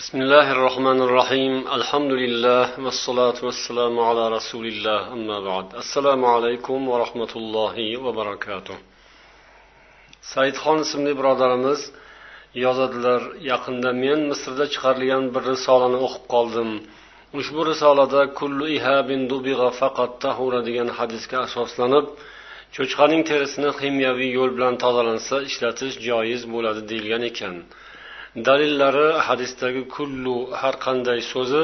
بسم الله الرحمن الرحيم الحمد لله والصلاة والسلام على رسول الله أما بعد السلام عليكم ورحمة الله وبركاته saidxon ismli birodarimiz yozadilar yaqinda men misrda chiqarilgan bir risolani o'qib qoldim ushbu risolada kullu ihabin dubig'a faqat tahura degan hadisga asoslanib cho'chqaning terisini ximiyaviy yo'l bilan tozalansa ishlatish joiz bo'ladi deyilgan ekan Dalillari hadisdagi kullu har qanday so'zi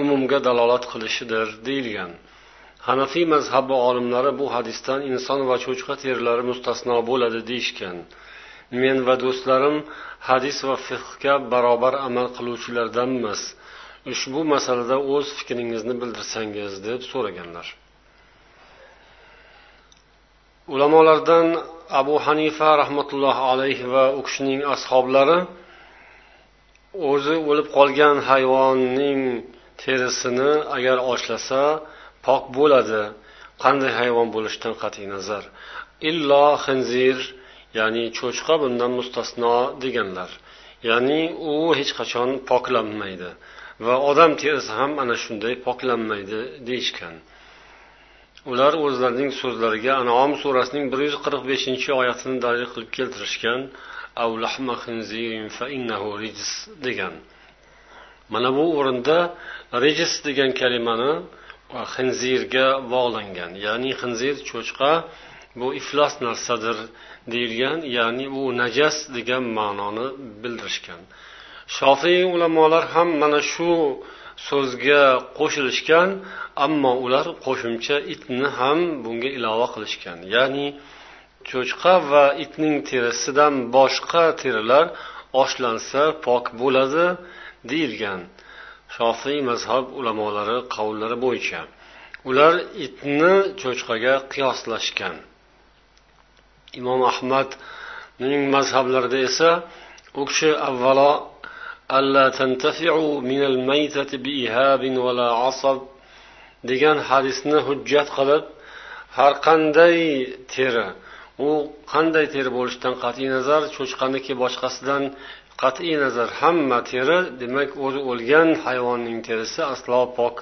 umumga dalolat qilishidir deyilgan. Hanafiy mazhabi olimlari bu hadisdan inson va cho'chqa terilari mustasno bo'ladi deyishgan. Men va do'stlarim hadis va fiqhga barobar amal qiluvchilardanmiz. Ushbu masalada o'z fikringizni bildirsangiz deb so'raganlar. Ulamolardan abu hanifa rahmatullohi alayhi va u kishining ashoblari o'zi o'lib qolgan hayvonning terisini agar ochlasa pok bo'ladi. Qanday hayvon bo'lishidan qat'iy nazar. Illo xinzir ya'ni cho'chqa bundan mustasno deganlar. Ya'ni u hech qachon poklanmaydi. Va odam terisi ham ana shunday poklanmaydi deyishgan. Ular o'zlarining so'zlariga anom surasining bir yuz qirq beshinchi oyatini dalil qilib keltirishgan degan. Mana bu o'rinda rejis degan kalimani xinzirga bog'langan. Ya'ni xinzir cho'chqa bu iflos narsadir deyilgan ya'ni u najas degan ma'noni bildirishgan. Shofiy ulamolar ham mana shu so'zga qo'shilishgan ammo ular qo'shimcha itni ham bunga ilova qilishgan. Ya'ni cho'chqa va itning terisidan boshqa terilar oshlansa pok bo'ladi deyilgan shofiy mazhab ulamolari qavllari bo'yicha. Ular itni cho'chqaga qiyoslashgan. Imom ahmadning mazhablarida esa u kishi avvalo degan hadisni hujjat qilib har qanday teri u qanday teri bo'lishidan qat'iy nazar cho'chqaniki boshqasidan qat'iy nazar hamma teri demak o'zi o'lgan hayvonning terisi aslo pok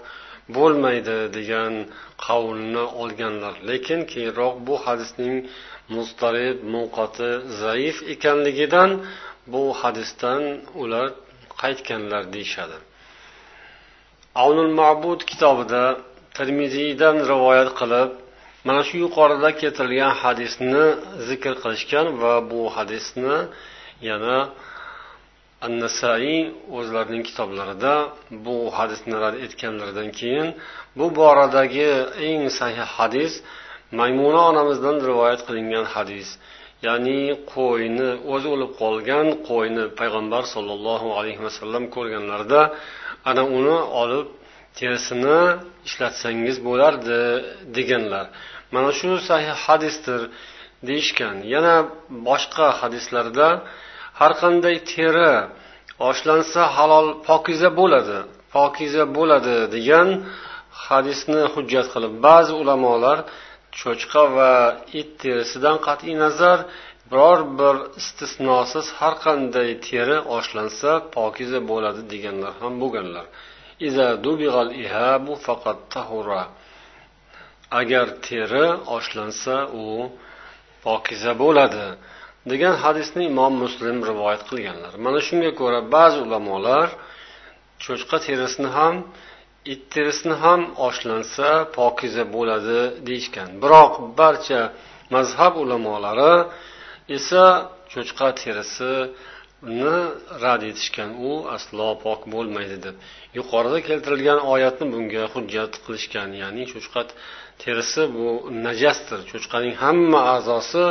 bo'lmaydi degan qavlni olganlar lekin keyinroq bu hadisning mustarib munqati zaif ekanligidan bu hadisdan ular qaytganlar deyishadi. Avnul mabud kitobida termiziydan rivoyat qilib mana shu yuqorida keltirilgan hadisni zikr qilishgan va bu hadisni yana annasaiy o'zlarining kitoblarida bu hadisni rad etganlaridan keyin bu boradagi eng sahih hadis maymuna onamizdan rivoyat qilingan hadis. Ya'ni qo'yni o'zi o'lib qolgan qo'yni payg'ambar sollallohu alayhi vasallam ko'rganlarida ana uni olib terisini ishlatsangiz bo'lardi deganlar. Mana shu sahih hadisdir deyishgan. Yana boshqa hadislarda har qanday teri oshlansa halol pokiza bo'ladi pokiza bo'ladi degan hadisni hujjat qilib ba'zi ulamolar cho'chqa va it terisidan qat'iy nazar biror bir istisnosiz har qanday teri oshlansa pokiza bo'ladi deganlar ham bo'lganlar. Agar teri oshlansa u pokiza bo'ladi degan hadisni imom muslim rivoyat qilganlar. Mana shunga ko'ra ba'zi ulamolar cho'chqa terisini ham it terisini ham oshlansa pokiza bo'ladi deyishgan. Biroq barcha mazhab ulamolari esa cho'chqa terisini rad etishgan. U aslo pok bo'lmaydi deb. Yuqorida keltirilgan oyatni bunga hujjat qilishgan ya'ni cho'chqa terisi bu najasdir. Cho'chqaning hamma a'zosi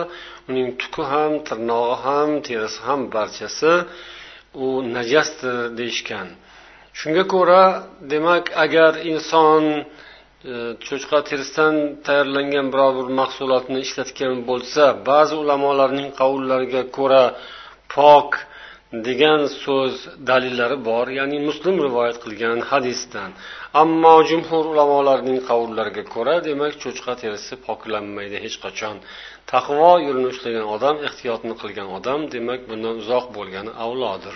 uning tuki ham tirnog'i ham terisi ham barchasi u najasdir deyishgan. Shunga ko'ra demak agar inson e, cho'chqa terisidan tayyorlangan biror bir mahsulotni ishlatgan bo'lsa ba'zi ulamolarning qavllariga ko'ra pok degan so'z dalillari bor ya'ni muslim rivoyat qilgan hadisdan. Ammo jumhur ulamolarning qavllariga ko'ra demak cho'chqa terisi poklanmaydi hech qachon. Taqvo yo'lini ushlagan odam ehtiyotni qilgan odam demak bundan uzoq bo'lgani avlodir.